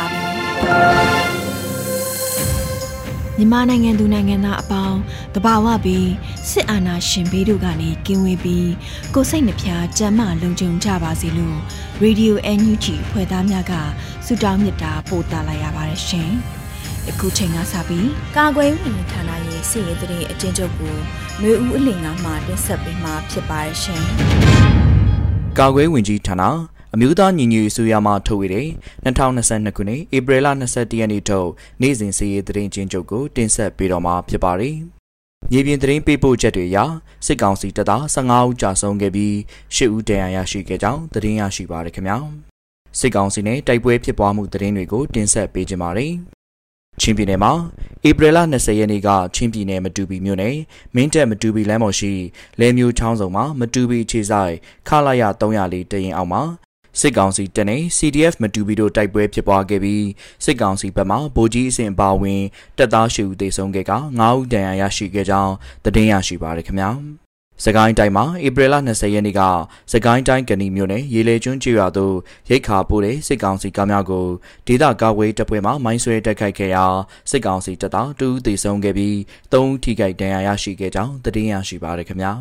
ါပြီ မြန်မာနိုင်ငံသူနိုင်ငံသားအပေါင်းတဘာဝပြီးစစ်အာဏာရှင်ဘေးတို့ကနေကင်းဝေးပြီးကိုစိတ်နှဖျားကြမ်းမှလုံခြုံကြပါစေလို့ရေဒီယို NUG ဖွဲ့သားများကဆုတောင်းမေတ္တာပို့သလာရပါတယ်ရှင်။အခုချိန်ကစပြီးကာကွယ်ဝင်ဌာနရဲ့စီရေးတဲ့အကျဉ်းချုပ်ကိုຫນွေဦးအလင်ကမှတင်ဆက်ပေးမှာဖြစ်ပါတယ်ရှင်။ကာကွယ်ဝင်ကြီးဌာန အမျိုးသားညီညွတ်ရေးအစိုးရမှထုတ်ဝေတဲ့2022ခုနှစ်ဧပြီလ22ရက်နေ့ထုတ်နေ့စဉ်စီးရေးသတင်းချင်းချုပ်ကိုတင်ဆက်ပေးတော့မှာဖြစ်ပါတယ်။မြေပြင်သတင်းပေးပို့ချက်တွေအရစစ်ကောင်စီတပ်သား15ဦးကြာဆုံးခဲ့ပြီး10ဦးဒဏ်ရာရရှိခဲ့ကြောင်းသတင်းရရှိပါရခင်ဗျာ။စစ်ကောင်စီနဲ့တိုက်ပွဲဖြစ်ပွားမှုသတင်းတွေကိုတင်ဆက်ပေးကြပါမယ်။ချင်းပြည်နယ်မှာဧပြီလ20ရက်နေ့ကချင်းပြည်နယ်မတူပီမြို့နယ်မင်းတက်မတူပီလမ်းပေါ်ရှိလဲမျိုးချောင်းဆောင်မှာမတူပီခြေဆိုင်ခလာရ304တရင်အောက်မှာ စစ်ကောင်စီတပ်နဲ့ CDF မတူပီတို့တိုက်ပွဲဖြစ်ပွားခဲ့ပြီးစစ်ကောင်စီဘက်မှဗိုလ်ကြီးအဆင့်ပါဝင်တပ်သားရှိဦးသေဆုံးခဲ့က9ဦးဒဏ်ရာရရှိခဲ့ကြောင်းသတင်းရရှိပါရခင်ဗျာစကိုင်းတိုင်းမှာဧပြီလ20ရက်နေ့ကစကိုင်းတိုင်းကဏီမြို့နယ်ရေလေကျွန်းကျွော်သို့ရိတ်ခါပို့တဲ့စစ်ကောင်စီကားများကိုဒေသကာကွယ်တပ်ဖွဲ့မှမိုင်းဆွဲတိုက်ခိုက်ခဲ့ရာစစ်ကောင်စီတပ်သား2ဦးသေဆုံးခဲ့ပြီး3ဦးထိခိုက်ဒဏ်ရာရရှိခဲ့ကြောင်းသတင်းရရှိပါရခင်ဗျာ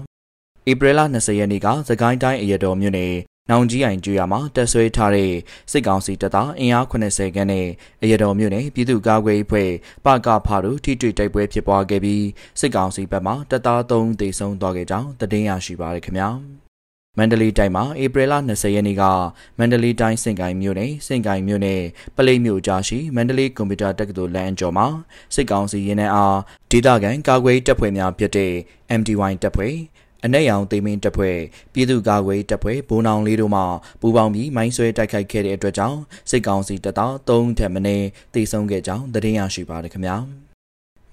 ဧပြီလ20ရက်နေ့ကစကိုင်းတိုင်းအရတော်မြို့နယ် နောင်ကြီးအိမ်ကျွော်မှာတက်ဆွဲထားတဲ့စစ်ကောင်စီတပ်သားအင်အား80ခန်းနဲ့အရတော်မြို့နယ်ပြည်သူ့ကာကွယ်ရေးဖွဲ့ပကဖာတို့ထိတွေ့တိုက်ပွဲဖြစ်ပွားခဲ့ပြီးစစ်ကောင်စီဘက်မှတပ်သား3ဦးသေဆုံးသွားခဲ့ကြောင်းသတင်းရရှိပါရခင်ဗျာမန္တလေးတိုင်းမှာဧပြီလ20ရက်နေ့ကမန္တလေးတိုင်းစင်ကိုင်းမြို့နယ်စင်ကိုင်းမြို့နယ်ပလိတ်မြို့ကြားရှိမန္တလေးကွန်ပျူတာတက္ကသိုလ်လမ်းကျော်မှာစစ်ကောင်စီရင်းနှံအားဒေသခံကာကွယ်တပ်ဖွဲ့များဖြစ်တဲ့ MDY တပ်ဖွဲ့ အ내ရောင်သိမင်းတပ်ဖွဲ့ပြည်သူ့ကာကွယ်တပ်ဖွဲ့ဘုံနောင်လေးတို့မှပူးပေါင်းပြီးမိုင်းဆွဲတိုက်ခိုက်ခဲ့တဲ့အတွက်ကြောင့်စစ်ကောင်စီတပ်သား3ထက်မနည်းတေဆုံးခဲ့ကြောင်းသတင်းရရှိပါတယ်ခင်ဗျာ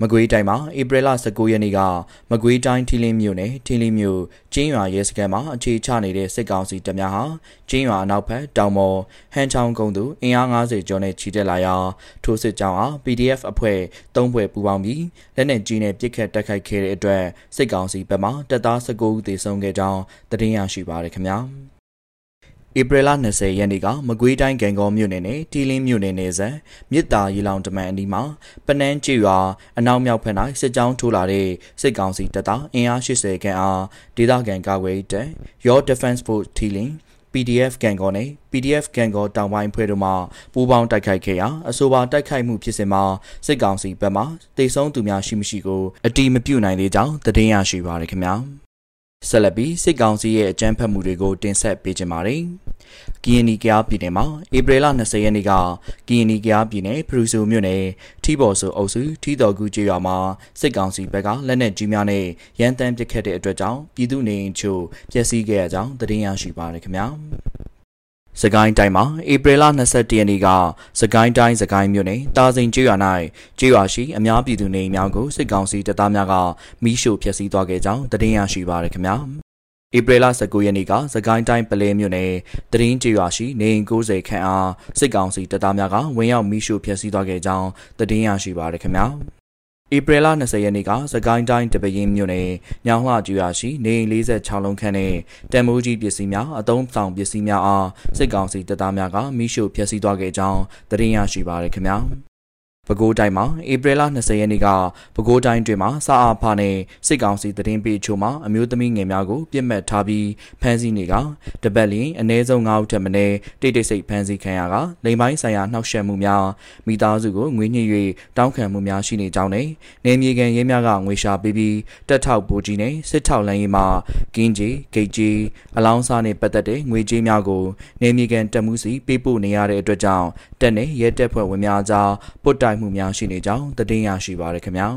မကွေးတိုင်းမှာဧပြီလ19ရက်နေ့ကမကွေးတိုင်းထီလင်းမြို့နယ်ထီလင်းမြို့ကျင်းရွာရဲစခန်းမှာအခြေချနေတဲ့စစ်ကောင်စီတပ်များဟာကျင်းရွာအနောက်ဘက်တောင်ပေါ်ဟန်ချောင်းကုန်းသို့အင်အား90ကျော်နဲ့ချီတက်လာရာထိုစစ်ကြောင်းအား PDF အဖွဲ့၃ဖွဲ့ပူးပေါင်းပြီးလက်နက်ကြီးနဲ့ပစ်ခတ်တိုက်ခိုက်ခဲ့တဲ့အတွက်စစ်ကောင်စီဘက်မှတပ်သား19ဦးသေဆုံးခဲ့ကြောင်းသတင်းရရှိပါရခင်ဗျာ။ ဧပြီလ20ရက်နေ့ကမကွေးတိုင်းကံကောမြို့နယ်နဲ့တီလင်းမြို့နယ်နယ်စပ်မြစ်တာရီလောင်တမန်အနီးမှာပနန်းကျွရွာအနောက်မြောက်ဖက်၌စစ်ကြောင်းထိုးလာတဲ့စစ်ကောင်စီတပ်သားအင်အား80ခန့်အားဒေသခံကာကွယ်တပ် Your Defense Force တီလင်း PDF ကန်ကောနဲ့ PDF ကန်ကောတောင်ပိုင်းဖွဲ့တို့မှပူးပေါင်းတိုက်ခိုက်ခဲ့ရာအဆိုပါတိုက်ခိုက်မှုဖြစ်စဉ်မှာစစ်ကောင်စီဘက်မှတေဆုံးသူများရှိမရှိကိုအတိမပြုနိုင်သေးကြောင်းသတင်းရရှိပါရခင်ဗျာ ဆက်လက်ပြီးစစ်ကောင်စီရဲ့အကြမ်းဖက်မှုတွေကိုတင်ဆက်ပေးကြပါမယ်။ကီယနီကရားပြည်နယ်မှာဧပြီလ20ရက်နေ့ကကီယနီကရားပြည်နယ်ဖရူဆိုမြို့နယ်ထီဘော်ဆိုအုပ်စုထီတော်ကူကျေးရွာမှာစစ်ကောင်စီဘက်ကလက်နက်ကြီးများနဲ့ရန်တမ်းပစ်ခတ်တဲ့အတွက်ကြောင့်ပြည်သူနေအိမ်ချို့ပျက်စီးခဲ့ရကြောင်းသတင်းရရှိပါရခင်ဗျာ။ စကိုင်းတိုင်းမှာဧပြီလ22ရက်နေ့ကစကိုင်းတိုင်းစကိုင်းမြို့နယ်တာစိန်ကျွော်၌ကျွော်ရှိအများပြည်သူနေများကိုစစ်ကောင်စီတပ်သားများကမိရှို့ဖျက်ဆီးသွားခဲ့ကြောင်းသတင်းရရှိပါရခင်ဗျာဧပြီလ19ရက်နေ့ကစကိုင်းတိုင်းပလဲမြို့နယ်တရင်ကျွာရှိနေအိမ်90ခန့်အားစစ်ကောင်စီတပ်သားများကဝင်ရောက်မိရှို့ဖျက်ဆီးသွားခဲ့ကြောင်းသတင်းရရှိပါရခင်ဗျာ ဧပြီလ20ရက်နေ့ကစကိုင်းတိုင်းတပရင်မြို့နယ်ညောင်လှကျွာရှိနေအိမ်46လုံးခန့်နဲ့တန်မိုးကြီးပစ္စည်းများအသုံးဆောင်ပစ္စည်းများအားစစ်ကောင်စီတပ်သားများကမိရှို့ဖျက်ဆီးသွားခဲ့ကြောင်းသတင်းရရှိပါရခင်ဗျာ ပဲခူးတိုင်းမှာဧပြီလ20ရက်နေ့ကပဲခူးတိုင်းတွင်မှာစာအာဖာနဲ့စစ်ကောင်စီတရင်ပေးချို့မှာအမျိုးသမီးငယ်များကိုပြစ်မှတ်ထားပြီးဖမ်းဆီးနေကတပတ်လျင်အ ਨੇ ဆုံး9ဦးထက်မနည်းတိတ်တိတ်ဆိတ်ဖမ်းဆီးခံရကလိမ်ပိုင်းဆိုင်ရာနှောက်ယှက်မှုများမိသားစုကိုငွေညှစ်၍တောင်းခံမှုများရှိနေကြောင်းနဲ့နေမြေကန်ရဲများကငွေရှာပေးပြီးတက်ထောက်ပိုကြီးနဲ့စစ်ထောက်လမ်းရေးမှကင်းကြီးဂိတ်ကြီးအလောင်းစားနဲ့ပတ်သက်တဲ့ငွေကြေးများကိုနေမြေကန်တက်မှုစီပေးပို့နေရတဲ့အတွက်ကြောင့်တက်နဲ့ရဲတပ်ဖွဲ့ဝင်များကြားပုတ်တိုက်မှုများရှိနေကြောင်းသတင်းရရှိပါရခင်ဗျာ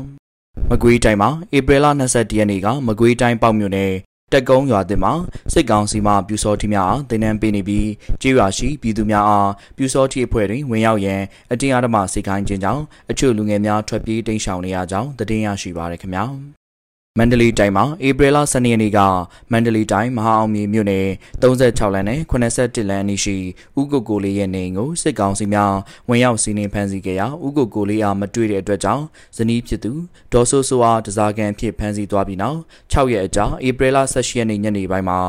မကွေးတိုင်းမှာဧပြီလ22ရက်နေ့ကမကွေးတိုင်းပေါ့မြို့နယ်တက်ကုန်းရွာတင်မှာစစ်ကောင်စီမှပြူစောတိများအားတင်နန်းပေးနေပြီးကြေးရွာရှိပြည်သူများအားပြူစောတိအဖွဲ့တွင်ဝင်ရောက်ရန်အတင်းအဓမ္မစိတ်ခိုင်းခြင်းကြောင့်အချို့လူငယ်များထွက်ပြေးတိမ်းရှောင်နေရကြောင်းသတင်းရရှိပါရခင်ဗျာ မန္တလေးတိုင်းမှာဧပြီလ12ရက်နေ့ကမန္တလေးတိုင်းမဟာအောင်မြေမြို့နယ်36လမ်းနဲ့81လမ်းအနီးရှိဥကုတ်ကိုလေးရဲ့နေအိမ်ကိုစစ်ကောင်စီများဝင်ရောက်စီးနင်းဖမ်းဆီးခဲ့ရာဥကုတ်ကိုလေးအားမတွေ့တဲ့အတွက်ကြောင့်ဇနီးဖြစ်သူဒေါ်ဆိုးဆိုးအားတစားကန်ဖြစ်ဖမ်းဆီးသွားပြီးနောက်6ရက်အကြာဧပြီလ18ရက်နေ့ညနေပိုင်းမှာ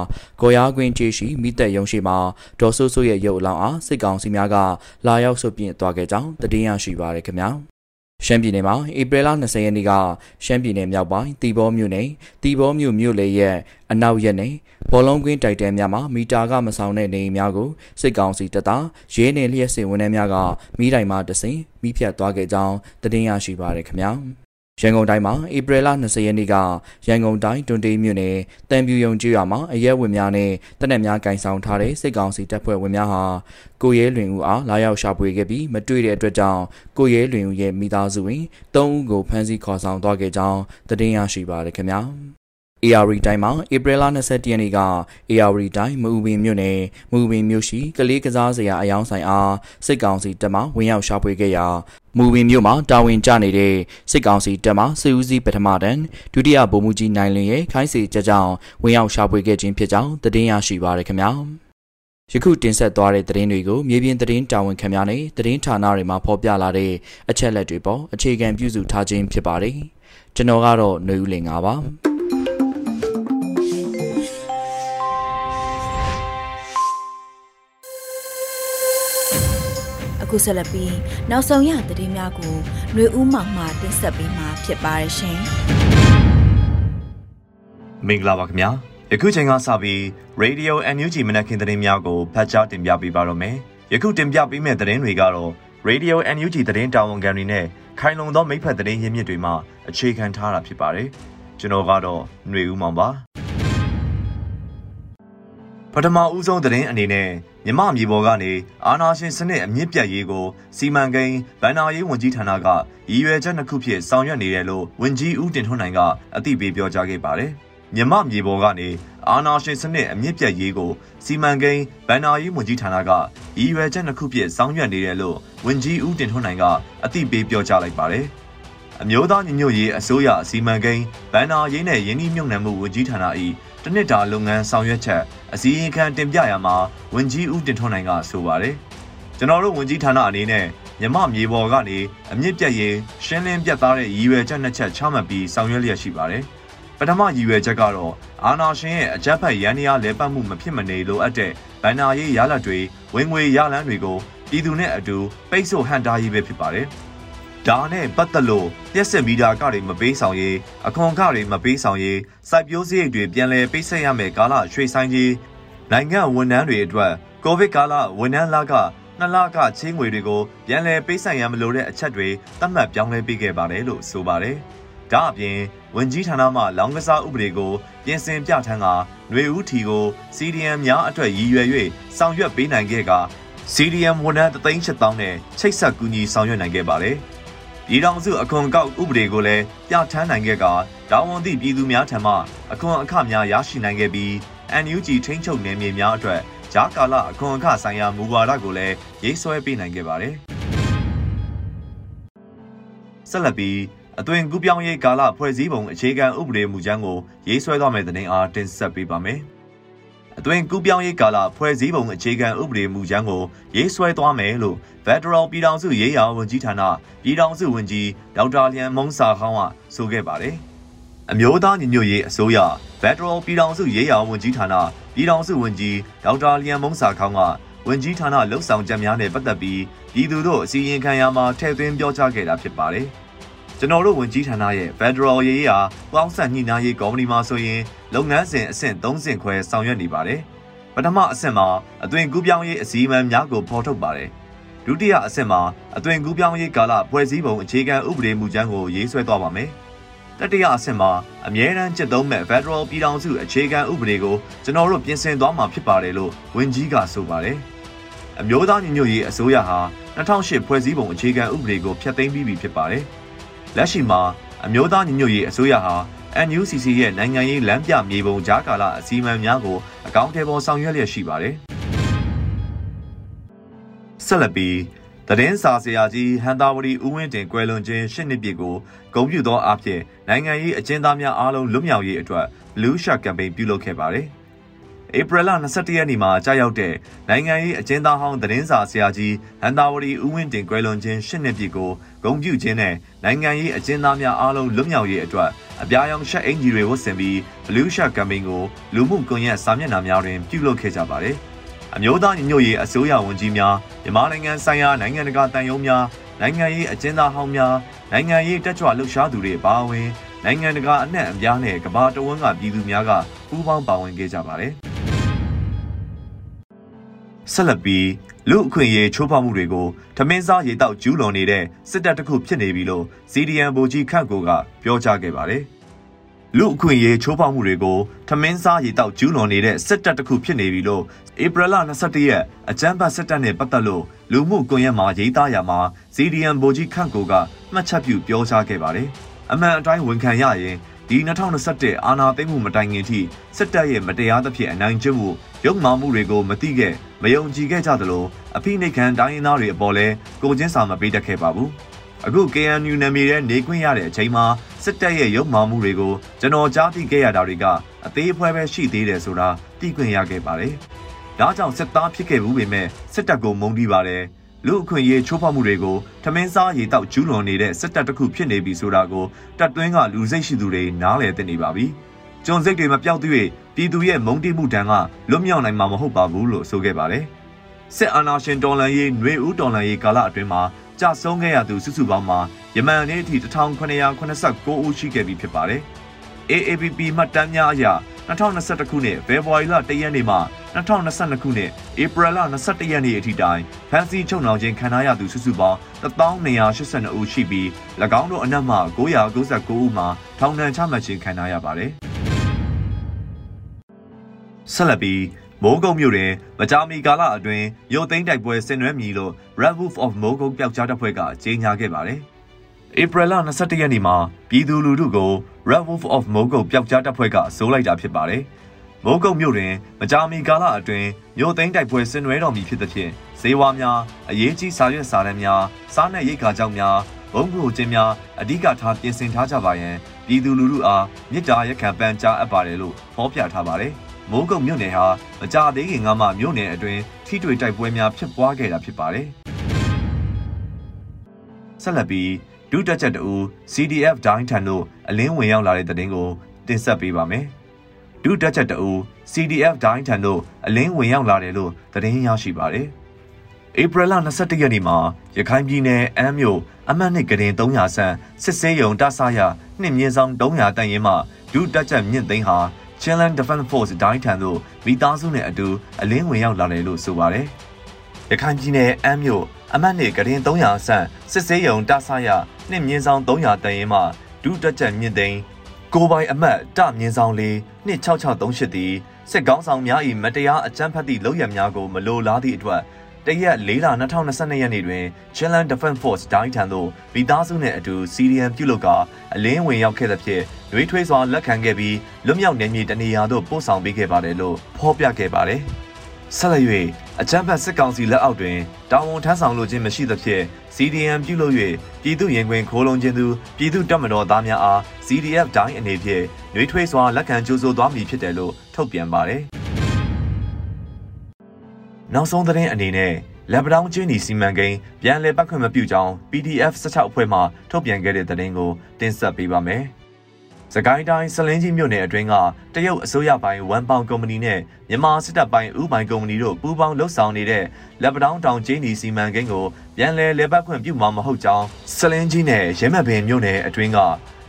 ဂေါ်ရားကွင်းကျေးရှိမိသက်ရုံရှိမှာဒေါ်ဆိုးဆိုးရဲ့ရုပ်အလောင်းအားစစ်ကောင်စီများကလာရောက်ဆုတ်ပြင့်သွားခဲ့ကြောင်းသတင်းရရှိပါရခင်ဗျာ ရှမ်းပြည်နယ်မှာဧပြီလ20ရက်နေ့ကရှမ်းပြည်နယ်မြောက်ပိုင်းတီဘောမြို့နယ်တီဘောမြို့မြို့လေရဲ့အနောက်ရက်နယ်ဘောလုံးကွင်းတိုက်တန်းများမှာမီတာကမဆောင်တဲ့နေအိမ်များကိုစစ်ကောင်စီတပ်သားရဲနယ်လျှက်စင်ဝန်ထမ်းများကမိတိုင်မှတဆင်မိဖြတ်သွားခဲ့ကြောင်းသတင်းရရှိပါရခင်ဗျာ ရန်ကုန်တိုင်းမှာဧပြီလ20ရက်နေ့ကရန်ကုန်တိုင်းတွန်တေးမြို့နယ်တန်ပြူယုံကျွော်မှာအရဲဝင်များနဲ့တနက်များကင်ဆောင်ထားတဲ့စစ်ကောင်စီတပ်ဖွဲ့ဝင်များဟာကိုရဲလွင်ဦးအားလာရောက်ရှာဖွေခဲ့ပြီးမတွေ့တဲ့အတွက်ကြောင့်ကိုရဲလွင်ဦးရဲ့မိသားစုဝင်၃ဦးကိုဖမ်းဆီးခေါ်ဆောင်သွားခဲ့ကြောင်းသတင်းရရှိပါရခင်ဗျာ AR တိုင်းမှာဧပြီလ22ရက်နေ့က AR တိုင်းမူပင်မြို့နယ်မူပင်မြို့ရှိကလေးကစားစရာအယောင်ဆိုင်အားစစ်ကောင်စီတပ်မှဝင်ရောက်ရှာဖွေခဲ့ရာမူပင်မြို့မှာတာဝန်ကျနေတဲ့စစ်ကောင်စီတပ်မှစစ်ဦးစီးပထမတန်းဒုတိယဗိုလ်မှူးကြီးနိုင်လင်းရဲ့ခိုင်းစေချက်ကြောင့်ဝင်ရောက်ရှာဖွေခဲ့ခြင်းဖြစ်ကြောင်းသတင်းရရှိပါရခင်ဗျာယခုတင်ဆက်သွားတဲ့သတင်းတွေကိုမြေပြင်သတင်းတာဝန်ခံများနဲ့သတင်းဌာနတွေမှာဖော်ပြလာတဲ့အချက်လက်တွေပေါ်အခြေခံပြုစုထားခြင်းဖြစ်ပါတယ်ကျွန်တော်ကတော့ຫນွေဦးလင်ပါအ ခုဆက်လက်ပြီးနောက်ဆုံးရသတင်းများကိုຫນွေဦးမောင်မှတင်ဆက်ပေးမှာဖြစ်ပါရရှင်မင်္ဂလာပါခင်ဗျာယခုချိန်ကစပြီး Radio NUG မနက်ခင်းသတင်းများကိုဖတ်ကြားတင်ပြပေးပါတော့မယ်ယခုတင်ပြပေးမယ့်သတင်းတွေကတော့ Radio NUG သတင်းတာဝန်ခံတွေနဲ့ခိုင်လုံသောမိဖက်သတင်းရင်းမြစ်တွေမှအခြေခံထားတာဖြစ်ပါတယ်ကျွန်တော်ကတော့ຫນွေဦးမောင်ပါ ပထမဦးဆုံးသတင်းအနေနဲ့မြမမြေပေါ်ကနေအာနာရှင်စနစ်အမြင့်ပြတ်ရေးကိုစီမံကိန်းဗန္နာရေးဝန်ကြီးဌာနကရည်ရွယ်ချက်နှစ်ခုဖြင့်ဆောင်ရွက်နေတယ်လို့ဝန်ကြီးဦးတင်ထွန်းနိုင်ကအသိပေးပြောကြားခဲ့ပါတယ်။မြမမြေပေါ်ကနေအာနာရှင်စနစ်အမြင့်ပြတ်ရေးကိုစီမံကိန်းဗန္နာရေးဝန်ကြီးဌာနကရည်ရွယ်ချက်နှစ်ခုဖြင့်ဆောင်ရွက်နေတယ်လို့ဝန်ကြီးဦးတင်ထွန်းနိုင်ကအသိပေးပြောကြားလိုက်ပါတယ်။အမျိုးသားညီညွတ်ရေးအစိုးရအစီမံကိန်းဗန္နာရေးနဲ့ယင်းနှိမ့်မြုံနယ်မှုဝန်ကြီးဌာန၏တနစ်တာလုပ်ငန်းဆောင်ရွက်ချက် အစည်းအဝေးခံတင်ပြရမှာဝန်ကြီးဦးတင်ထွန်းနိုင်ကဆိုပါတယ်ကျွန်တော်တို့ဝန်ကြီးဌာနအနေနဲ့မြမမြေပေါ်ကနေအမြင့်ပြတ်ရေးရှင်းလင်းပြတ်သားတဲ့ရည်ရွယ်ချက်နှစ်ချက်ချမှတ်ပြီးဆောင်ရွက်လျက်ရှိပါတယ်ပထမရည်ရွယ်ချက်ကတော့အာနာရှင်ရဲ့အကြမ်းဖက်ရန်ရာလဲပတ်မှုမဖြစ်မနေလိုအပ်တဲ့ဗန္နာရေးရလဒ်တွေဝင်ငွေရလန်းတွေကိုပြည်သူနဲ့အတူပိတ်ဆို့ဟန်တာရေးပဲဖြစ်ပါတယ် ဒါနဲ့ပတ်သက်လို့ပြက်စစ်မီတာကတွေမပေးဆောင်ရေးအခွန်ကတွေမပေးဆောင်ရေးစိုက်ပျိုးစရိတ်တွေပြန်လည်ပိတ်ဆက်ရမယ်ကာလရွှေဆိုင်ကြီးနိုင်ငံဝန်ထမ်းတွေအတွက်ကိုဗစ်ကာလဝန်ထမ်းလကနှစ်လကချင်းငွေတွေကိုပြန်လည်ပေးဆိုင်ရမလို့တဲ့အချက်တွေသတ်မှတ်ပြောင်းလဲပေးခဲ့ပါတယ်လို့ဆိုပါတယ်။ဒါအပြင်ဝန်ကြီးဌာနမှလောင်းကစားဥပဒေကိုပြင်ဆင်ပြဋ္ဌာန်းကຫນွေဦးထီကို CDM များအတွက်ရည်ရွယ်၍ဆောင်ရွက်ပေးနိုင်ခဲ့က CDM ဝန်ထမ်း3,800နဲ့ချိတ်ဆက်ကူညီဆောင်ရွက်နိုင်ခဲ့ပါတယ်။ ပြည်ထောင်စုအခွန်ကောက်ဥပဒေကိုလည်းပြဋ္ဌာန်းနိုင်ခဲ့ကတာဝန်သည့်ပြည်သူများထံမှအခွန်အခများရရှိနိုင်ခဲ့ပြီး NUG ထိန်းချုပ်နယ်မြေများအတွက်ဂျာကာလအခွန်အခဆိုင်ရာမူဝါဒကိုလည်းရေးဆွဲပေးနိုင်ခဲ့ပါတယ်။ဆက်လက်ပြီးအသွင်ကူးပြောင်းရေးကာလဖွဲ့စည်းပုံအခြေခံဥပဒေမူကြမ်းကိုရေးဆွဲသွားမယ့်တဲ့တင်အားတင်ဆက်ပေးပါမယ်။ အသွင်ကူးပြောင်းရေးကာလဖွဲ့စည်းပုံအခြေခံဥပဒေမူကြမ်းကိုရေးဆွဲသွားမယ်လို့ Federal ပြည်ထောင်စုရေးရာဝန်ကြီးဌာနပြည်ထောင်စုဝန်ကြီးဒေါက်တာလျံမုံစာခေါင်းကဆိုခဲ့ပါတယ်။အမျိုးသားညီညွတ်ရေးအစိုးရ Federal ပြည်ထောင်စုရေးရာဝန်ကြီးဌာနပြည်ထောင်စုဝန်ကြီးဒေါက်တာလျံမုံစာခေါင်းကဝန်ကြီးဌာနလှုပ်ဆောင်ချက်များနဲ့ပတ်သက်ပြီးပြည်သူတို့အစည်းအဝေးခံရမှာထည့်သွင်းပြောကြားခဲ့တာဖြစ်ပါတယ်။ ကျွန်တော်တို့ဝန်ကြီးဌာနရဲ့ Federal ရေးရာပေါင်းစပ်ညှိနှိုင်းရေးကော်မတီမှာဆိုရင်လုပ်ငန်းစဉ်အဆင့်၃ဆင့်ခွဲဆောင်ရွက်နေပါတယ်။ပထမအဆင့်မှာအသွင်ကူးပြောင်းရေးအစည်းအဝေးများကိုဖော်ထုတ်ပါတယ်။ဒုတိယအဆင့်မှာအသွင်ကူးပြောင်းရေးကာလဖွဲ့စည်းပုံအခြေခံဥပဒေမူကြမ်းကိုရေးဆွဲသွားပါမယ်။တတိယအဆင့်မှာအမြဲတမ်းကျင့်သုံးမဲ့ Federal ပြည်ထောင်စုအခြေခံဥပဒေကိုကျွန်တော်တို့ပြင်ဆင်သွားမှာဖြစ်ပါတယ်လို့ဝန်ကြီးကဆိုပါတယ်။အမျိုးသားညီညွတ်ရေးအစိုးရဟာ2008ဖွဲ့စည်းပုံအခြေခံဥပဒေကိုဖျက်သိမ်းပြီးပြီဖြစ်ပါတယ်။ လက်ရှိမှာအမျိုးသားညီညွတ်ရေးအစိုးရဟာ NUCC ရဲ့နိုင်ငံရေးလမ်းပြမြေပုံကြားကာလအစည်းအဝေးများကိုအကောင့်ထဲပေါ်ဆောင်ရွက်လျက်ရှိပါတယ်။ဆက်လက်ပြီးသတင်းစာဆရာကြီးဟန်တာဝတီဦးဝင်းတင်ကွယ်လွန်ခြင်းရှစ်နှစ်ပြည့်ကိုဂုဏ်ပြုသောအဖြစ်နိုင်ငံရေးအကျဉ်းသားများအားလုံးလွတ်မြောက်ရေးအတွက် Blue Shark Campaign ပြုလုပ်ခဲ့ပါတယ်။ ဧပြီလ22ရက်နေ့မှာကြာရောက်တဲ့နိုင်ငံရေးအကျဉ်းသားဟောင်းသတင်းစာဆရာကြီးဟန်တာဝတီဦးဝင်းတင်ကွယ်လွန်ခြင်းရှစ်နှစ်ပြည့်ကိုဂုဏ်ပြုခြင်းနဲ့နိုင်ငံရေးအကျဉ်းသားများအားလုံးလွတ်မြောက်ရေးအတွက်အပြာရောင်ရှက်အင်ဂျီတွေဝတ်ဆင်ပြီး Blue Shark Campaign ကိုလူမှုကွန်ရက်စာမျက်နှာများတွင်ပြုလုပ်ခဲ့ကြပါတယ်။အမျိုးသားညီညွတ်ရေးအစိုးရဝန်ကြီးများမြန်မာနိုင်ငံဆိုင်ရာနိုင်ငံတကာတန်ယုံများနိုင်ငံရေးအကျဉ်းသားဟောင်းများနိုင်ငံရေးတက်ကြွလှုပ်ရှားသူတွေပါဝင်နိုင်ငံတကာအနှံ့အပြားနဲ့ကမ္ဘာတဝန်းကပြည်သူများကပူးပေါင်းပါဝင်ခဲ့ကြပါတယ်။ ဆက်လက်ပြီးလူအခွင့်အရေးချိုးဖောက်မှုတွေကိုထမင်းစားရေတောက်ကျူးလွန်နေတဲ့စစ်တပ်တစ်ခုဖြစ်နေပြီလို့ CDN ဗိုလ်ကြီးခန့်ကိုကပြောကြားခဲ့ပါတယ်။လူအခွင့်အရေးချိုးဖောက်မှုတွေကိုထမင်းစားရေတောက်ကျူးလွန်နေတဲ့စစ်တပ်တစ်ခုဖြစ်နေပြီလို့ဧပြီလ22ရက်အကြမ်းဖက်စစ်တပ်နဲ့ပတ်သက်လို့လူမှုကွန်ရက်မှာရေးသားရမှာ CDN ဗိုလ်ကြီးခန့်ကိုကမှတ်ချက်ပြုပြောကြားခဲ့ပါတယ်။အမှန်အတိုင်းဝန်ခံရရင် ဒီ2021အာဏာသိမ်းမှုမတိုင်ခင်ထိစစ်တပ်ရဲ့မတရားသဖြင့်အနိုင်ကျင့်မှုရုပ်မာမှုတွေကိုမသိခဲ့မယုံကြည်ခဲ့ကြသလိုအဖိနှိတ်ခံတိုင်းရင်းသားတွေအပေါ်လဲကိုချင်းစာမပေးတတ်ခဲ့ပါဘူးအခု KNU နာမည်နဲ့နေခွင့်ရတဲ့အချိန်မှာစစ်တပ်ရဲ့ရုပ်မာမှုတွေကိုကျွန်တော်ကြားသိခဲ့ရတာတွေကအသေးအဖွဲပဲရှိသေးတယ်ဆိုတာသိခွင့်ရခဲ့ပါတယ်ဒါကြောင့်စစ်သားဖြစ်ခဲ့ဘူးပေမဲ့စစ်တပ်ကိုမုန်းတီးပါတယ် လူအခွင့်အရေးချိုးဖောက်မှုတွေကိုထမင်းစားရေတောက်ကျူးလွန်နေတဲ့စစ်တပ်တစ်ခုဖြစ်နေပြီဆိုတာကိုတပ်တွင်းကလူစိတ်ရှိသူတွေနားလည်သိနေပါပြီ။ကျွန်စိတ်တွေမပြောက်သေးပြည်သူရဲ့မုန်းတီးမှုတန်းကလွတ်မြောက်နိုင်မှာမဟုတ်ပါဘူးလို့ဆိုခဲ့ပါတယ်။စစ်အာဏာရှင်တော်လှန်ရေးຫນွေဦးတော်လှန်ရေးကာလအတွင်းမှာကြာဆုံးခဲ့ရသူစုစုပေါင်းမှာယမန်နေ့အထိ1989ဦးရှိခဲ့ပြီဖြစ်ပါတယ်။ AAPP မှတ်တမ်းများအရ2021ခုနှစ်ဖေဖော်ဝါရီလ1ရက်နေ့မှ 2022ခုနှစ်ဧပြီလ21ရက်နေ့အထိတိုင်ဖန်စီချုပ်နှောင်ခြင်းခံရသူစုစုပေါင်း1282ဦးရှိပြီး၎င်းတို့အနက်မှ999ဦးမှာထောင်ဒဏ်ချမှတ်ခြင်းခံရပါတယ်။ဆက်လက်ပြီးမိုးကုတ်မြို့တွင်မကြာမီကာလအတွင်းမြို့သိမ်းတိုက်ပွဲဆင်နွှဲမည်လို့ Red Wolf of မိုးကုတ်ပျောက်ကြားတပ်ဖွဲ့ကကြေညာခဲ့ပါတယ်။ဧပြီလ22ရက်နေ့မှာပြည်သူလူထုကို Red Wolf of မိုးကုတ်ပျောက်ကြားတပ်ဖွဲ့ကစိုးလိုက်တာဖြစ်ပါတယ်။ မိုးကုတ်မြို့တွင်မကြာမီကာလအတွင်းမြို့သိမ်းတိုက်ပွဲဆင်နွှဲတော်မူဖြစ်သဖြင့်ဈေးဝါများအရေးကြီးစာရွက်စာတမ်းများစားနပ်ရိက္ခာကြောင့်များဘုံကူခြင်းများအဓိကထားပြင်ဆင်ထားကြပါရန်ပြည်သူလူထုအားမြစ်တာရက်ခံပန်းကြားအပ်ပါတယ်လို့ဖော်ပြထားပါတယ်။မိုးကုတ်မြို့နယ်ဟာမကြာသေးခင်ကမှမြို့နယ်အတွင်းထိတွေ့တိုက်ပွဲများဖြစ်ပွားခဲ့တာဖြစ်ပါတယ်။ဆက်လက်ပြီးဒုတက်ချက်တူ CDF ဒိုင်းထန်တို့အလင်းဝင်ရောက်လာတဲ့တဲ့င်းကိုတင်ဆက်ပေးပါမယ်။ ဒုတက်ချက်တူ CDF ဒိုင်းထန်တို့အလင်းဝင်ရောက်လာတယ်လို့သတင်းရရှိပါတယ်။ဧပြီလ22ရက်နေ့မှာရခိုင်ပြည်နယ်အမ်းမြို့အမှတ်နှစ်ကရင်300ဆန်းစစ်စေးရုံတဆရနှစ်မြင်းဆောင်300တန်ရင်မှဒုတက်ချက်မြင့်သိန်းဟာ Chinland Defense Force ဒိုင်းထန်တို့မိသားစုနဲ့အတူအလင်းဝင်ရောက်လာတယ်လို့ဆိုပါတယ်။ရခိုင်ပြည်နယ်အမ်းမြို့အမှတ်နှစ်ကရင်300ဆန်းစစ်စေးရုံတဆရနှစ်မြင်းဆောင်300တန်ရင်မှဒုတက်ချက်မြင့်သိန်း ကိုပိုင်အမတ်တမြင်းဆောင်လေးနှစ်6638သည်စစ်ကောင်းဆောင်များ၏မတရားအကြမ်းဖက်သည့်လုပ်ရများကိုမလိုလားသည့်အတွက်တရက်၄လ2022ရက်နေ့တွင် Chinland Defense Force ဒိုင်းထံသို့မိသားစုနှင့်အတူ CDM ပြုလုပ်ကာအလင်းဝင်ရောက်ခဲ့သဖြင့်ရွေးထွေးစွာလက်ခံခဲ့ပြီးလွတ်မြောက်နေမည်တနေရာသို့ပို့ဆောင်ပေးခဲ့ပါတယ်လို့ဖော်ပြခဲ့ပါတယ်။ ဆက်လက်၍အကြမ်းဖက်စစ်ကောင်စီလက်အောက်တွင်တာဝန်ထမ်းဆောင်လိုခြင်းမရှိသဖြင့် CDM ပြုလုပ်၍ပြည်သူရင်ခွင်ခိုးလုံခြင်းသူပြည်သူတပ်မတော်သားများအား CDF ဒိုင်းအနေဖြင့်နှွေးထွေးစွာလက်ခံကြိုးဆိုသွားမည်ဖြစ်တယ်လို့ထုတ်ပြန်ပါတယ်။နောက်ဆုံးသတင်းအနေနဲ့လက်ပတောင်းချင်းဒီစီမံကိန်းပြန်လည်ပတ်ခွင့်မပြုကြောင်း PDF 16အဖွဲ့မှထုတ်ပြန်ခဲ့တဲ့သတင်းကိုတင်ဆက်ပေးပါမယ်။ စကိုင်းတိုင်းစလင်းကြီးမြို့နယ်အတွင်းကတရုတ်အစိုးရပိုင်းဝမ်ပေါင်ကုမ္ပဏီနဲ့မြန်မာစစ်တပ်ပိုင်းဥပိုင်ကုမ္ပဏီတို့ပူးပေါင်းလှုပ်ဆောင်နေတဲ့လက်ပတောင်းတောင်ကျင်းဒီစီမံကိန်းကိုပြန်လည်လေပတ်ခွင့်ပြုမှာမဟုတ်ကြောင်းစလင်းကြီးနဲ့ရဲမပင်မြို့နယ်အတွင်းက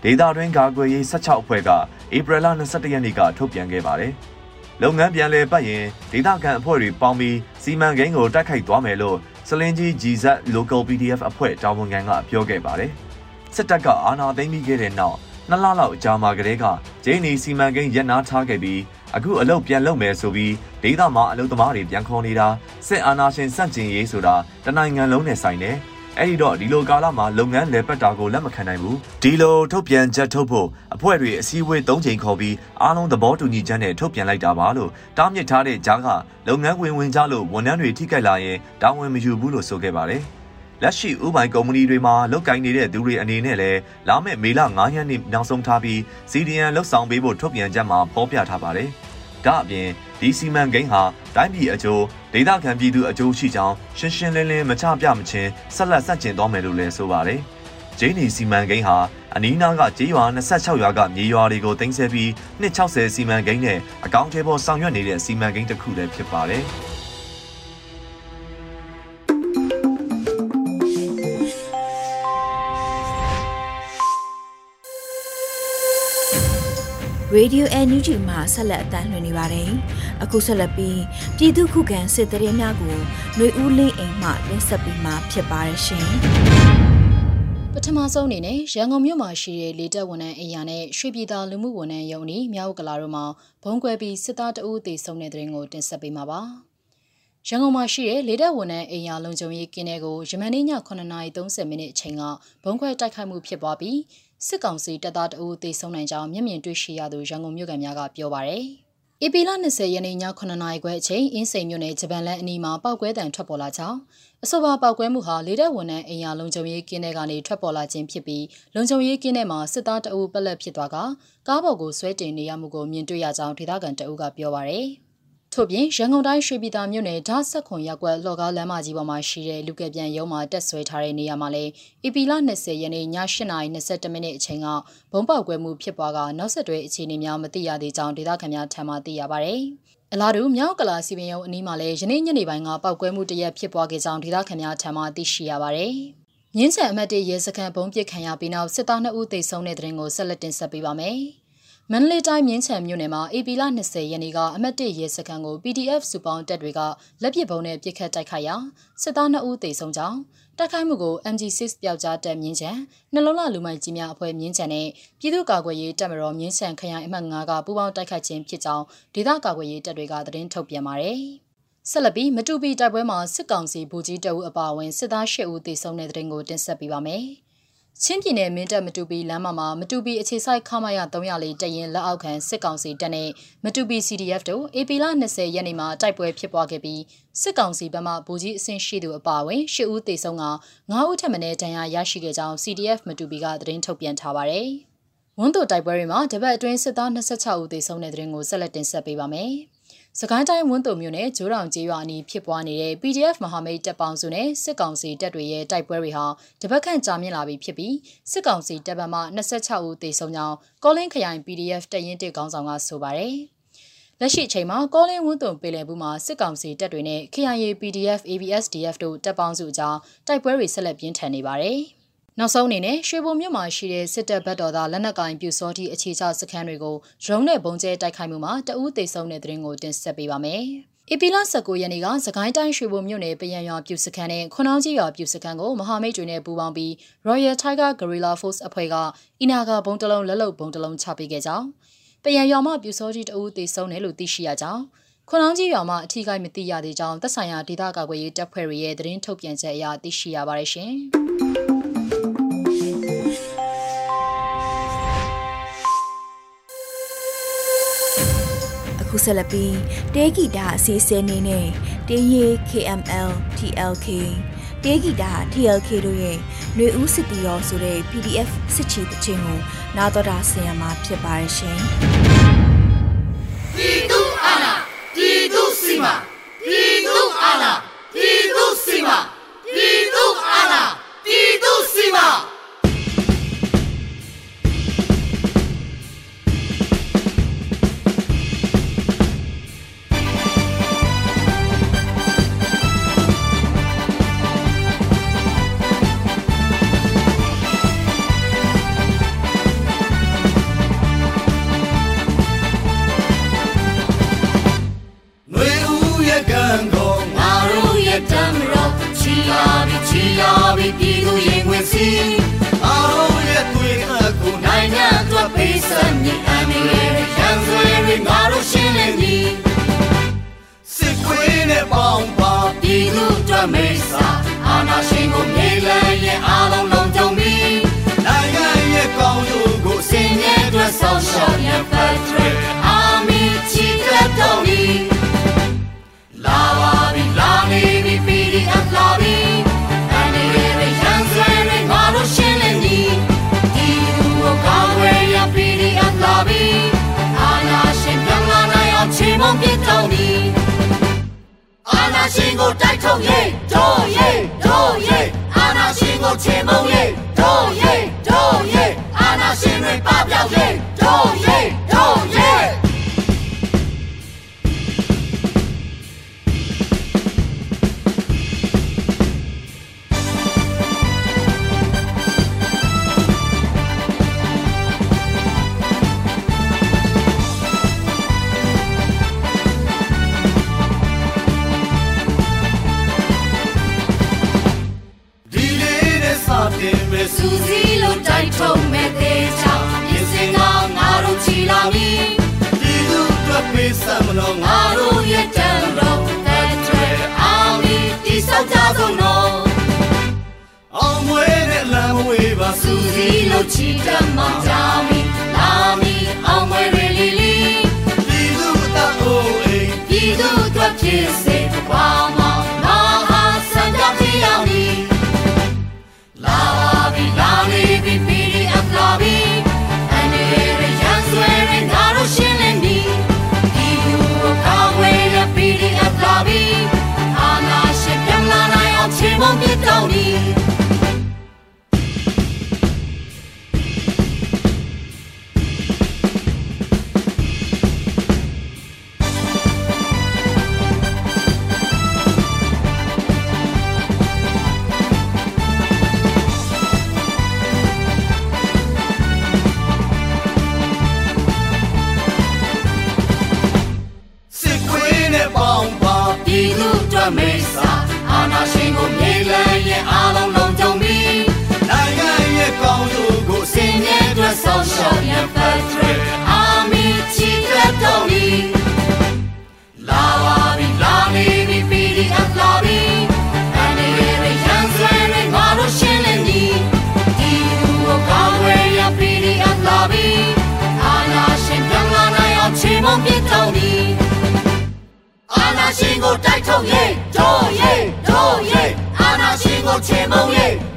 ဒေသတွင်းကာကွယ်ရေး16အဖွဲ့ကဧပြီလ22ရက်နေ့ကထုတ်ပြန်ခဲ့ပါတယ်။လုပ်ငန်းပြန်လည်ပတ်ရင်ဒေသခံအဖွဲ့တွေပေါင်းပြီးစီမံကိန်းကိုတိုက်ခိုက်သွားမယ်လို့စလင်းကြီး GZ Local PDF အဖွဲ့တာဝန်ခံကပြောခဲ့ပါတယ်။စစ်တပ်ကအာဏာသိမ်းပြီးခဲ့တဲ့နောက် နှစ်လလောက်ကြာမှကလေးကဂျင်းနီစီမံကိန်းရပ်နားထားခဲ့ပြီးအခုအလုပ်ပြန်လုပ်မယ်ဆိုပြီးဒေသမှာအလုပ်သမားတွေပြန်ခေါ်နေတာစစ်အာဏာရှင်စန့်ကျင်ရေးဆိုတာတနိုင်ငံလုံးနဲ့ဆိုင်တယ်အဲ့ဒီတော့ဒီလိုကာလမှာလုပ်ငန်းလည်ပတ်တာကိုလက်မခံနိုင်ဘူးဒီလိုထုတ်ပြန်ချက်ထုတ်ဖို့အဖွဲ့တွေအစည်းအဝေး၃ချိန်ခေါ်ပြီးအားလုံးသဘောတူညီချက်နဲ့ထုတ်ပြန်လိုက်တာပါလို့တားမြစ်ထားတဲ့ကြားကလုပ်ငန်းဝင်ဝင်ကြလို့ဝန်ထမ်းတွေထိခိုက်လာရင်တာဝန်မယူဘူးလို့ဆိုခဲ့ပါတယ် လက်ရှိဥပိုင်ကုမ္ပဏီတွေမှာလုပ်ကိုင်နေတဲ့သူတွေအနေနဲ့လည်းလာမယ့်မေလ9ရက်နေ့နောက်ဆုံးထားပြီး CDN လှုပ်ဆောင်ပေးဖို့ထုတ်ပြန်ချက်မှာဖော်ပြထားပါတယ်။ဒါအပြင်ဒီစီမံကိန်းဟာတိုင်းပြည်အကျိုးဒေသခံပြည်သူအကျိုးရှိကြောင်းရှင်းရှင်းလင်းလင်းမချပြမချင်းဆက်လက်ဆက်ကျင်သွားမယ်လို့လည်းဆိုပါတယ်။ဂျိန်းနီစီမံကိန်းဟာအနီးနားကကျေးရွာ26ရွာကမြေရွာတွေကိုတင်ဆက်ပြီး260စီမံကိန်းနဲ့အကောင့်ထဲပေါ်ဆောင်ရွက်နေတဲ့စီမံကိန်းတစ်ခုလည်းဖြစ်ပါတယ်။ Radio NUG မှာဆက်လက်အသံလွှင့်နေပါတယ်။အခုဆက်လက်ပြီးပြည်သူခုခံစစ်တရေများကိုຫນွေဦးလင်းအိမ်မှတင်ဆက်ပြီးမှဖြစ်ပါရရှင်။ပထမဆုံးအနေနဲ့ရန်ကုန်မြို့မှာရှိတဲ့လေတပ်ဝန်ထမ်းအိမ်ယာနဲ့ရွှေပြည်သာလူမှုဝန်ထမ်းရုံးဤမြောက်ကလာတို့မှာဘုံကွဲပြီးစစ်သားတအုပ်သေဆုံးတဲ့တဲ့ရင်ကိုတင်ဆက်ပေးမှာပါ။ရန်ကုန်မှာရှိတဲ့လေတပ်ဝန်ထမ်းအိမ်ယာလုံခြုံရေးကင်းတဲ့ကိုယမန်နေ့ည9:30မိနစ်အချိန်ကဘုံခွဲတိုက်ခိုက်မှုဖြစ်ပွားပြီး စစ်ကောင်စီတပ်သားတအုပ်သေဆုံးနိုင်ကြောင်းမျက်မြင်တွေ့ရှိရသူရန်ကုန်မြို့ကန်များကပြောပါရယ်။ AP လ20ရက်နေ့ည9နာရီခွဲအချိန်အင်းစိန်မြို့နယ်ဂျပန်လန်အနီးမှာပောက်ကွဲတံထွက်ပေါ်လာကြောင်းအဆိုပါပောက်ကွဲမှုဟာလေတပ်ဝန်ထမ်းအိမ်ယာလုံခြုံရေးကင်းတဲ့ကနေထွက်ပေါ်လာခြင်းဖြစ်ပြီးလုံခြုံရေးကင်းတဲ့မှာစစ်သားတအုပ်ပက်လက်ဖြစ်သွားကကားပေါ်ကိုဆွဲတင်နေရမှုကိုမြင်တွေ့ရကြောင်းဒေသခံတအုပ်ကပြောပါရယ်။ ထို့ပြင်ရန်ကုန်တိုင်းရွှေပြည်သာမြို့နယ်ဓာတ်ဆက်ခွန်ရပ်ကွက်လော်ကားလမ်းမကြီးပေါ်မှာရှိတဲ့လူကပြန်ရုံးမှာတက်ဆွဲထားတဲ့နေရာမှာလည်းဧပြီလ20ရက်နေ့ည8:22မိနစ်အချိန်ကဘုံပေါက်ကွဲမှုဖြစ်ပွားကနောက်ဆက်တွဲအခြေအနေများမသိရသေးကြောင်းဒေသခံများထံမှသိရပါဗျ။အလားတူမြောက်ကလာစီပင်ရုံအနီးမှာလည်းယနေ့ညနေပိုင်းကပောက်ကွဲမှုတရက်ဖြစ်ပွားခဲ့ကြောင်းဒေသခံများထံမှသိရှိရပါဗျ။မြင်းချံအမတ်တေရဲစခန်းဘုံပစ်ခံရပြီးနောက်စစ်သား2ဦးသေဆုံးတဲ့တဲ့ရင်ကိုဆက်လက်တင်ဆက်ပေးပါမယ်။ မန္တလေးတိုင်းမြင်းချံမြို့နယ်မှာ AP လ20ရက်နေ့ကအမတ်1ရဲစခန်းကို PDF စုပေါင်းတပ်တွေကလက်ပစ်ဗုံးနဲ့ပစ်ခတ်တိုက်ခိုက်ရာစစ်သား2ဦးသေဆုံးကြောင်းတိုက်ခိုက်မှုကို MG6 ပျောက်ကြားတပ်မြင်းချံနှလုံးလာလူမိုက်ကြီးများအဖွဲ့မြင်းချံနဲ့ပြည်သူ့ကာကွယ်ရေးတပ်မတော်မြင်းချံခရိုင်အမှတ်9ကပူးပေါင်းတိုက်ခိုက်ခြင်းဖြစ်ကြောင်းဒေသကာကွယ်ရေးတပ်တွေကသတင်းထုတ်ပြန်ပါတယ်။ဆက်လက်ပြီးမတူပီတိုက်ပွဲမှာစစ်ကောင်စီဗိုလ်ကြီးတအုပ်အပါအဝင်စစ်သား၈ဦးသေဆုံးတဲ့တဲ့တင်ကိုတင်ဆက်ပေးပါမယ်။ ချင်းပြည်နယ်မင်းတပ်မတူပီလမ်းမမှာမတူပီအခြေဆိုင်ခမရ304တရင်လက်အောက်ခံစစ်ကောင်စီတပ်နဲ့မတူပီ CDF တို့ AP လ20ရက်နေ့မှာတိုက်ပွဲဖြစ်ပွားခဲ့ပြီးစစ်ကောင်စီဘက်မှဗိုလ်ကြီးအဆင့်ရှိသူအပါအဝင်10ဦးသေဆုံးက9ဦးထပ်မံဒဏ်ရာရရှိခဲ့ကြောင်း CDF မတူပီကသတင်းထုတ်ပြန်ထားပါတယ်။ဝန်တိုတိုက်ပွဲတွေမှာတပတ်အတွင်းစစ်သား26ဦးသေဆုံးတဲ့တဲ့ရင်ကိုဆက်လက်တင်ဆက်ပေးပါမယ်။ စကိုင်းတိုင်းဝန်းတုံမြို့နယ်ဂျိုးတောင်ကျေးရွာအနီးဖြစ်ပွားနေတဲ့ PDF မဟာမိတ်တပ်ပေါင်းစုနဲ့စစ်ကောင်စီတပ်တွေရဲ့တိုက်ပွဲတွေဟာတပတ်ခန့်ကြာမြင့်လာပြီဖြစ်ပြီးစစ်ကောင်စီတပ်ဗမာ26ဦးသေဆုံးကြောင်းကောလင်းခရိုင် PDF တပ်ရင်းတစ်ခေါင်းဆောင်ကဆိုပါတယ်။လက်ရှိအချိန်မှာကောလင်းဝန်းတုံပင်လယ်ဘူးမှာစစ်ကောင်စီတပ်တွေနဲ့ KIA PDF ABSDF တို့တပ်ပေါင်းစုအကြားတိုက်ပွဲတွေဆက်လက်ပြင်းထန်နေပါတယ်။ နောက်ဆုံးအနေနဲ့ရွှေဘုံမြို့မှာရှိတဲ့စစ်တပ်ဘက်တော်သားလက်နက်ကင်ပြူစောတိအခြေချစခန်းတွေကိုရုံးနဲ့ဘုံကျဲတိုက်ခိုက်မှုမှာတအူးသေဆုံးတဲ့တဲ့ရင်ကိုတင်ဆက်ပေးပါမယ်။ဧပြီလ19ရက်နေ့ကစကိုင်းတိုင်းရွှေဘုံမြို့နယ်ပယံရွာပြူစခန်းနဲ့ခွန်အောင်ကြီးရွာပြူစခန်းကိုမဟာမိတ်တွေနဲ့ပူးပေါင်းပြီး Royal Tiger Guerrilla Force အဖွဲ့ကအီနာဂါဘုံတလုံးလက်လုံဘုံတလုံးချပေးခဲ့ကြောင်းပယံရွာမှာပြူစောတိတအူးသေဆုံးတယ်လို့သိရှိရကြောင်းခွန်အောင်ကြီးရွာမှာအထီးကိုင်းမသိရသေးကြောင်းသက်ဆိုင်ရာဒေသကာကွယ်ရေးတပ်ဖွဲ့တွေရဲ့သတင်းထုတ်ပြန်ချက်အရသိရှိရပါတယ်ရှင်။ ခုဆက်လက်ပြီးတေဂီတာအစီအစဉ်နေနဲ့တင်းရီ KML TLK တေဂီတာ TLK တို့ရဲ့ຫນွေဦးစစ်တီရောဆိုတဲ့ PDF စစ်ချီတခြင်းကိုနာတော်တာဆင်ရမှာဖြစ်ပါရဲ့ရှင်ပြည်သူအာဏာပြည်သူစီမပြည်သူအာဏာပြည်သူစီမပြည်သူအာဏာပြည်သူစီမ ပေးစမ်းမြေအန်ရယ်ရန်ဆွေတွေငါတို့ရှင်းလင်းပြီစစ်ခွေးနဲ့ပေါင်းပါပြည်သူအတွက်မေးစာအာနာရှင်ကိုမြေလန်းရဲ့အားလုံးလုံးကြုံပြီးနိုင်ငံရဲ့ကောင်းကျိုးကိုစင်ရဲ့အတွက်ဆောင်ရှောက်ရန်ဖတ်ထရအာမီချီတက်တော်ပြီး ရှင်ကိုတိုက်ထုတ်ရေးတို့ရေးတို့ရေးအာနာရှင်ကိုချေမုန်းရေးတို့ရေးတို့ရေး ပါစူစီလို့ချီတတ်မှကြာမီ ကိုတိုက်ထုတ်ရေးတို့ရေးတို့ရေးအာနာရှင်ကိုချေမုံရေးတို့ရေး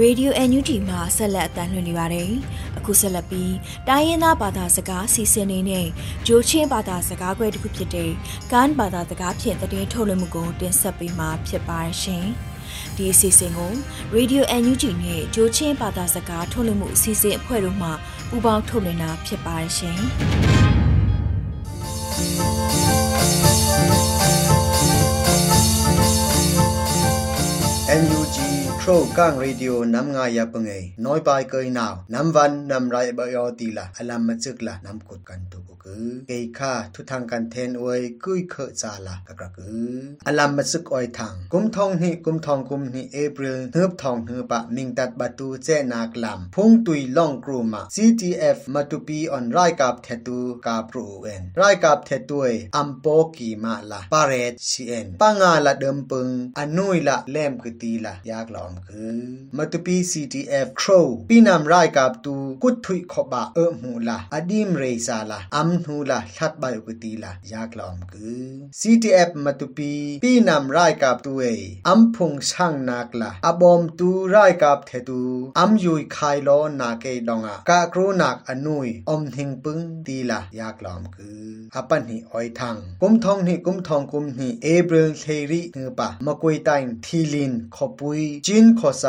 ရေဒီယို NUG မှာဆက်လက်အသံလွှင့်နေပါတယ်။အခုဆက်လက်ပြီးတိုင်းရင်းသားဘာသာစကားစီစဉ်နေနဲ့ဂျိုချင်းဘာသာစကားခွဲတစ်ခုဖြစ်တဲ့ကန်ဘာသာစကားဖြင့်တည်င်းထုတ်လွှင့်မှုကိုတင်ဆက်ပေးမှာဖြစ်ပါရှင်။ဒီအစီအစဉ်ကို Radio NUG နဲ့ဂျိုချင်းဘာသာစကားထုတ်လွှင့်မှုအစီအစဉ်အဖွဲ့တို့မှပူးပေါင်းထုတ်လွှင့်တာဖြစ်ပါရှင်။ NUG โกังรีดิโอน้ำงายาปงเอน้อยไปเกยนาวน้ำวันน้ำไรบยอตีละอลัมมาจึกละน้ำกดกันตุกกือเกยค่าทุทางกันเทนอวยกุยเคจาละกะกระกืออลัมมาซึกออยทางกุมทองนี่กุมทองกุมนี่เอเบรนเฮือบทองเฮือปะมิงตัดประตูเจนากลำพุ่งตุยล่องกรูมา CTF มาตุปีออนไรกับเทตูกาปรูเอ็นไรกับเทตุยอัมโปกีมาละปาเรตซีเอ็นปังงาละเดิมปึงอนุยละเล่มกตีละยากลอง Kiti La Yak Lom Ku Matupi CTF Crow Pinam Rai Kap Tu Kut Thui Khoba E Mu La Adim Rei Sa La Am Hu La That Ba Kiti La Yak Lom Ku CTF Matupi Pinam Rai Kap Tu E Am Phung Sang Nak La Abom Tu Rai Kap Thetu Am Yui Khai Lo Na Ke Donga Ka Kro Nak Anui Om Thing Pung Ti La Yak Lom Ku Apan Hi Oi Thang Kum Thong Ni Kum Thong Kum Ni ลินขอไซ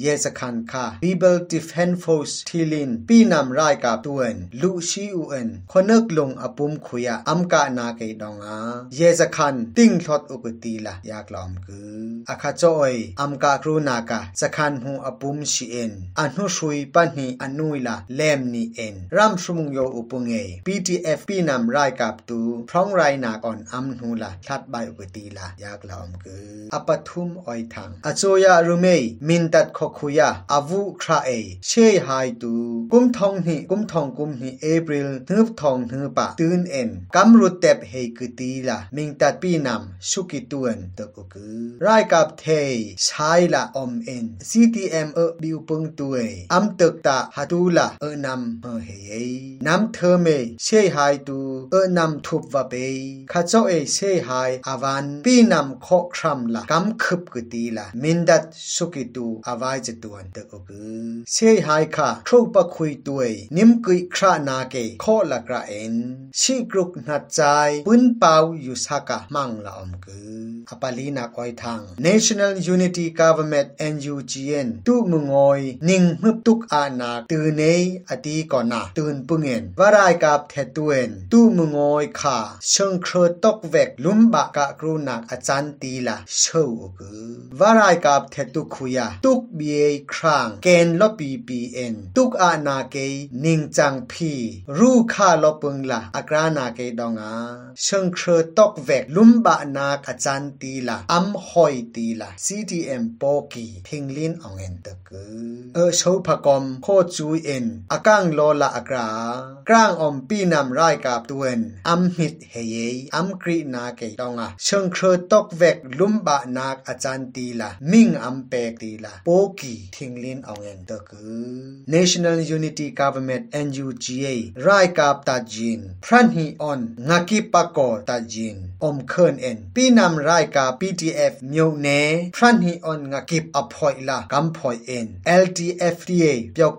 เยสคันค่ะบีเบิ Defend นโฟสทีลินปีนำรายกับตัวเองลูชิอุเอ็นคนเนกลงอปุมขุยอัมกานาเกดองอาเยสคันติ้งทอดอุกตีละยากลอมกืออาคาจอยอัมกาครูนากะสคันหูอปุมชีเอ็นอันหุชุยปันหีอันนุยละเลมนีเอ็นรัมชุมงโยอุปงเอพีทีเอฟปีนำรายกับตูพร้องไรนาก่อนอัมหูละทัดใบอุกตีละยากลอมกืออปทุมออยทางอโจยารุเม mei min tat khokhuya avu khra e. She hai tu. Kum thong ni, kum thong kum ni, april thup thong thu pa, tun en. Kam ru tep he kuti la, min tat pi nam suki tuen to ku ku. Rai kap the sai la om en. Ctm e bi pung tu e. Am tek ta hatula e nam e he he nam thơ me she hai tu e nam thup va pe. Kha cho e she hai avan pi nam kho khram la, kam khup kuti la. Min dat สุกิตูอาวายจตัวนเตกอกืเสียหายค่ะทรูปะคุยตัวนิมกุยครานาเกข้อละกระเอ็นชีกรุกนัดใจปุ้นเปาอยู่สากะมั่งละอมกืออปาลีนักอ้อยทาง National Unity Government NUGN ตู้มงอยนิ่งมึบตุกอานาตื่นในอดีก่อนนะตื่นปุ่งเงินว่ารายกับแทตัวนตู้มงอยค่ะเชิงเครตกเวกลุ่มบะกะกรุนักอาจารย์ตีละเชื่อกือว่ารายกับแทตุก tu mungoi ning hmup tuk a na tu nei ati ko na tun pungen varai kap the tuen tu mungoi kha sheng khro tok vek lum ba ka kru nak achan ti la shou ku varai kap the tu khuya tuk bie krang ken lo pi pi en tuk a na ke ning chang phi ru kha lo pung la akra na ke donga sheng khro tok vek lum ba na achan ti la am hoi ti la CTM poki thinglin ongen ta ku e shou phagom kho chu en akang lo la akra krang om pi nam rai kap tuen am hit he ye am kri na ke donga sheng khro tok vek lum ba nak achan ti la ming am pek ti la poki thinglin ongen ta ku National Unity Government NUGA rai kap ta jin pran hi on ngaki pako ta jin om khön en pi nam rai ka PTF မြို့နယ်ဖရန်ဟီအွန်ငါကိပအဖွိုင်လာကမ်ဖွိုင်အင် LTFTA ပျောက်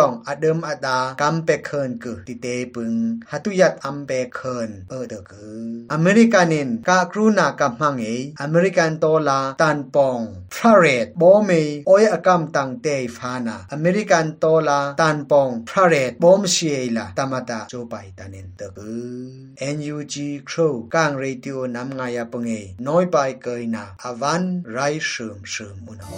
องอเดิมอดากำเปเคินกือติเตปึงฮัตุยัดอัมเปเคินเออเดกืออเมริกันินกากรุนากัมมังเออเมริกันโตลาตันปองพระเรศบอมีโอยอกัมตังเตฟานาอเมริกันโตลาตันปองพระเรศบอมเชียละตามตาโจไปตานินเดกือ NUG ครูกางเรดิโอนำไงายปงเอน้อยไปเกยนาอวันไรเสริมเสริมมุนหอ